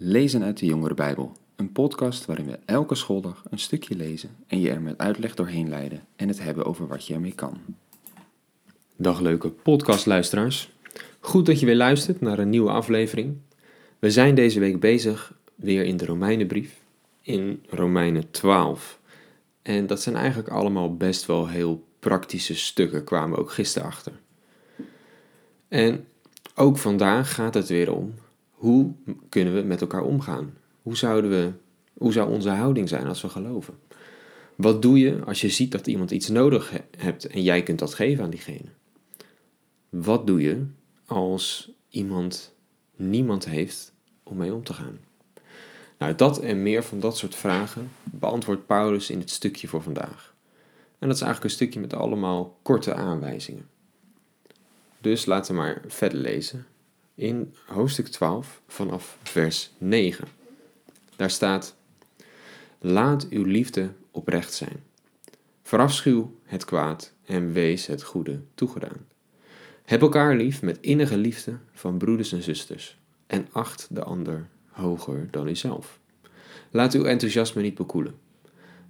Lezen uit de Jongere Bijbel, een podcast waarin we elke schooldag een stukje lezen en je er met uitleg doorheen leiden en het hebben over wat je ermee kan. Dag leuke podcastluisteraars. Goed dat je weer luistert naar een nieuwe aflevering. We zijn deze week bezig weer in de Romeinenbrief, in Romeinen 12. En dat zijn eigenlijk allemaal best wel heel praktische stukken, kwamen we ook gisteren achter. En ook vandaag gaat het weer om hoe kunnen we met elkaar omgaan? Hoe, zouden we, hoe zou onze houding zijn als we geloven? Wat doe je als je ziet dat iemand iets nodig hebt en jij kunt dat geven aan diegene? Wat doe je als iemand niemand heeft om mee om te gaan? Nou, dat en meer van dat soort vragen beantwoordt Paulus in het stukje voor vandaag. En dat is eigenlijk een stukje met allemaal korte aanwijzingen. Dus laten we maar verder lezen in hoofdstuk 12 vanaf vers 9. Daar staat: Laat uw liefde oprecht zijn. Verafschuw het kwaad en wees het goede toegedaan. Heb elkaar lief met innige liefde van broeders en zusters en acht de ander hoger dan uzelf. Laat uw enthousiasme niet bekoelen,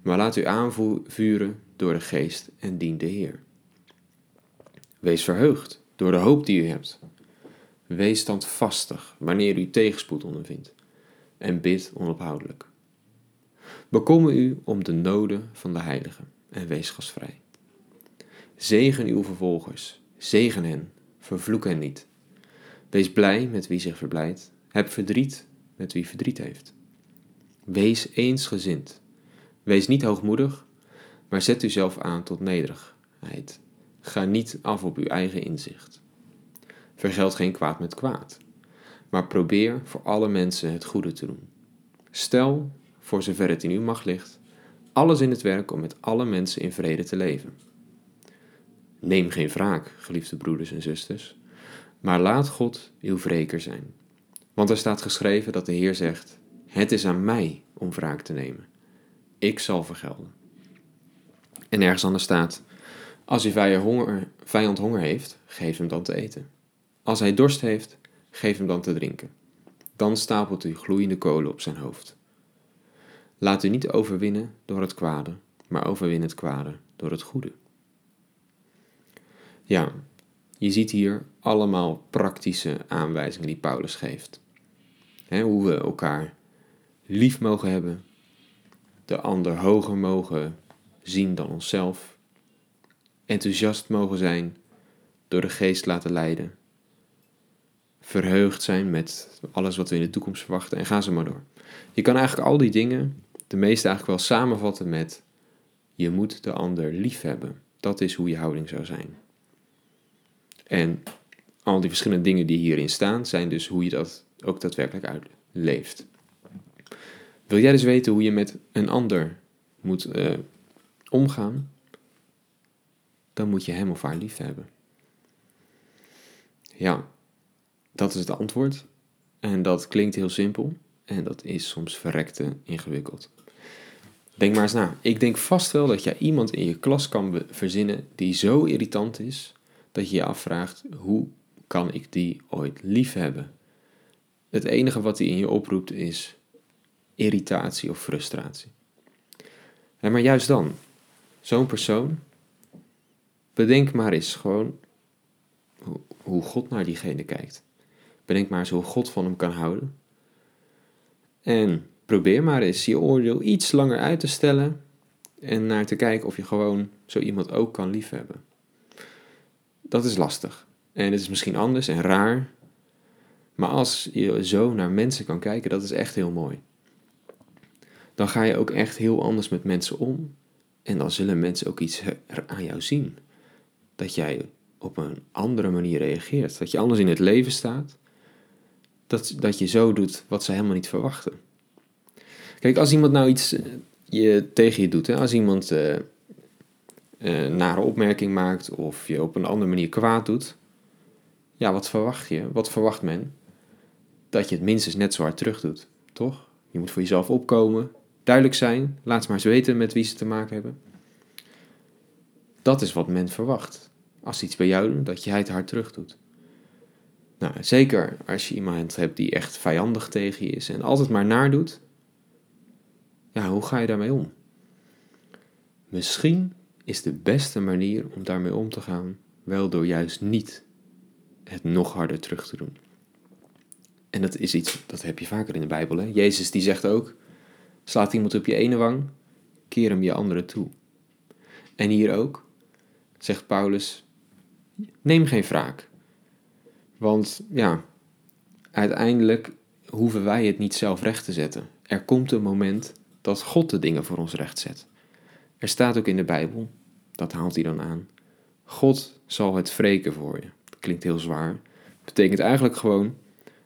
maar laat u aanvuren door de geest en dien de Heer. Wees verheugd door de hoop die u hebt Wees standvastig wanneer u tegenspoed ondervindt en bid onophoudelijk. Bekommer u om de noden van de heiligen en wees gastvrij. Zegen uw vervolgers, zegen hen, vervloek hen niet. Wees blij met wie zich verblijdt, heb verdriet met wie verdriet heeft. Wees eensgezind. Wees niet hoogmoedig, maar zet uzelf aan tot nederigheid. Ga niet af op uw eigen inzicht. Vergeld geen kwaad met kwaad, maar probeer voor alle mensen het goede te doen. Stel, voor zover het in uw macht ligt, alles in het werk om met alle mensen in vrede te leven. Neem geen wraak, geliefde broeders en zusters, maar laat God uw wreker zijn. Want er staat geschreven dat de Heer zegt: Het is aan mij om wraak te nemen. Ik zal vergelden. En ergens anders staat: Als uw vijand honger, heeft, geef hem dan te eten. Als hij dorst heeft, geef hem dan te drinken. Dan stapelt u gloeiende kolen op zijn hoofd. Laat u niet overwinnen door het kwade, maar overwin het kwade door het goede. Ja, je ziet hier allemaal praktische aanwijzingen die Paulus geeft. hoe we elkaar lief mogen hebben, de ander hoger mogen zien dan onszelf, enthousiast mogen zijn, door de geest laten leiden verheugd zijn met alles wat we in de toekomst verwachten en ga ze maar door. Je kan eigenlijk al die dingen, de meeste eigenlijk wel samenvatten met je moet de ander lief hebben. Dat is hoe je houding zou zijn. En al die verschillende dingen die hierin staan, zijn dus hoe je dat ook daadwerkelijk uitleeft. Wil jij dus weten hoe je met een ander moet uh, omgaan? Dan moet je hem of haar lief hebben. Ja, dat is het antwoord. En dat klinkt heel simpel. En dat is soms verrekte ingewikkeld. Denk maar eens na. Ik denk vast wel dat jij iemand in je klas kan verzinnen die zo irritant is dat je je afvraagt: hoe kan ik die ooit lief hebben? Het enige wat hij in je oproept is irritatie of frustratie. En maar juist dan, zo'n persoon, bedenk maar eens gewoon hoe God naar diegene kijkt. Bedenk maar eens hoe God van hem kan houden. En probeer maar eens je oordeel iets langer uit te stellen en naar te kijken of je gewoon zo iemand ook kan liefhebben. Dat is lastig. En het is misschien anders en raar. Maar als je zo naar mensen kan kijken, dat is echt heel mooi. Dan ga je ook echt heel anders met mensen om. En dan zullen mensen ook iets aan jou zien. Dat jij op een andere manier reageert. Dat je anders in het leven staat dat, dat je zo doet wat ze helemaal niet verwachten. Kijk, als iemand nou iets eh, je, tegen je doet, hè, als iemand uh, uh, nare opmerking maakt of je op een andere manier kwaad doet, ja, wat verwacht je? Wat verwacht men? Dat je het minstens net zo hard terug doet, toch? Je moet voor jezelf opkomen, duidelijk zijn, laat ze maar eens weten met wie ze te maken hebben. Dat is wat men verwacht. Als ze iets bij jou doen, dat jij het hard terug doet. Nou, zeker als je iemand hebt die echt vijandig tegen je is en altijd maar naar doet. Ja, hoe ga je daarmee om? Misschien is de beste manier om daarmee om te gaan wel door juist niet het nog harder terug te doen. En dat is iets, dat heb je vaker in de Bijbel. Hè? Jezus die zegt ook, slaat iemand op je ene wang, keer hem je andere toe. En hier ook, zegt Paulus, neem geen wraak. Want ja, uiteindelijk hoeven wij het niet zelf recht te zetten. Er komt een moment dat God de dingen voor ons recht zet. Er staat ook in de Bijbel, dat haalt hij dan aan, God zal het wreken voor je. Dat klinkt heel zwaar. Betekent eigenlijk gewoon,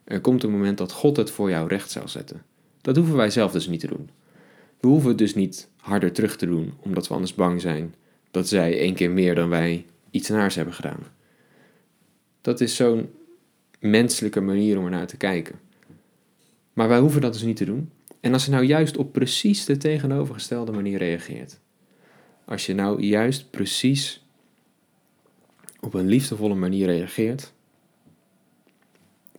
er komt een moment dat God het voor jou recht zal zetten. Dat hoeven wij zelf dus niet te doen. We hoeven het dus niet harder terug te doen, omdat we anders bang zijn dat zij één keer meer dan wij iets naars hebben gedaan. Dat is zo'n menselijke manier om er naar te kijken. Maar wij hoeven dat dus niet te doen. En als je nou juist op precies de tegenovergestelde manier reageert. Als je nou juist precies op een liefdevolle manier reageert,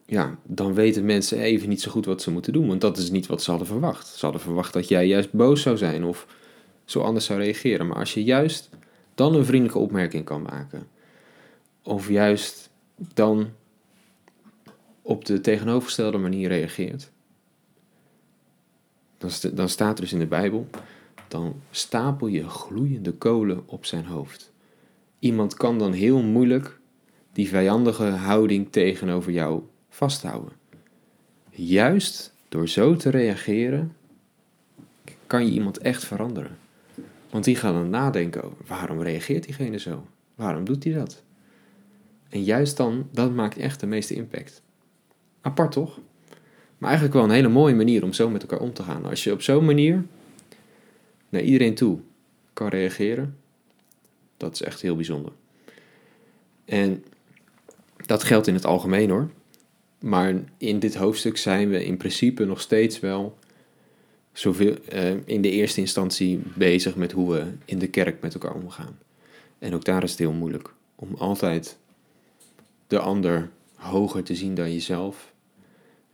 ja, dan weten mensen even niet zo goed wat ze moeten doen. Want dat is niet wat ze hadden verwacht. Ze hadden verwacht dat jij juist boos zou zijn of zo anders zou reageren. Maar als je juist dan een vriendelijke opmerking kan maken, of juist dan op de tegenovergestelde manier reageert, dan, dan staat er dus in de Bijbel, dan stapel je gloeiende kolen op zijn hoofd. Iemand kan dan heel moeilijk die vijandige houding tegenover jou vasthouden. Juist door zo te reageren, kan je iemand echt veranderen. Want die gaat dan nadenken over waarom reageert diegene zo? Waarom doet hij dat? En juist dan, dat maakt echt de meeste impact. Apart toch? Maar eigenlijk wel een hele mooie manier om zo met elkaar om te gaan. Als je op zo'n manier naar iedereen toe kan reageren, dat is echt heel bijzonder. En dat geldt in het algemeen hoor. Maar in dit hoofdstuk zijn we in principe nog steeds wel zoveel, uh, in de eerste instantie bezig met hoe we in de kerk met elkaar omgaan. En ook daar is het heel moeilijk om altijd de ander hoger te zien dan jezelf.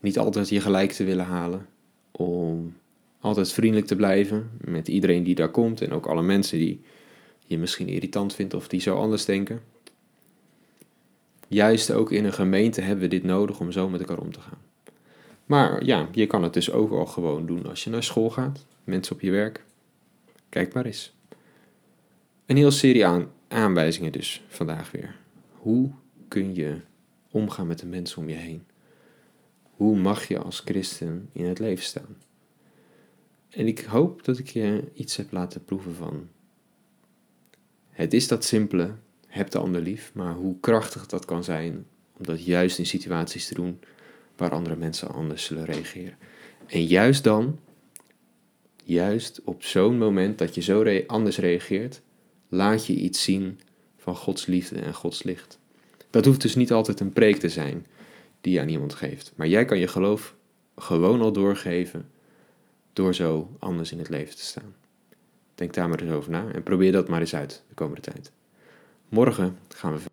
Niet altijd je gelijk te willen halen. Om altijd vriendelijk te blijven met iedereen die daar komt en ook alle mensen die je misschien irritant vindt of die zo anders denken. Juist ook in een gemeente hebben we dit nodig om zo met elkaar om te gaan. Maar ja, je kan het dus ook al gewoon doen als je naar school gaat, mensen op je werk. Kijk maar eens. Een hele serie aan, aanwijzingen dus vandaag weer. Hoe kun je omgaan met de mensen om je heen? Hoe mag je als christen in het leven staan? En ik hoop dat ik je iets heb laten proeven van. Het is dat simpele, heb de ander lief, maar hoe krachtig dat kan zijn om dat juist in situaties te doen waar andere mensen anders zullen reageren. En juist dan, juist op zo'n moment dat je zo anders reageert, laat je iets zien van Gods liefde en Gods licht. Dat hoeft dus niet altijd een preek te zijn die je aan iemand geeft, maar jij kan je geloof gewoon al doorgeven door zo anders in het leven te staan. Denk daar maar eens over na en probeer dat maar eens uit de komende tijd. Morgen gaan we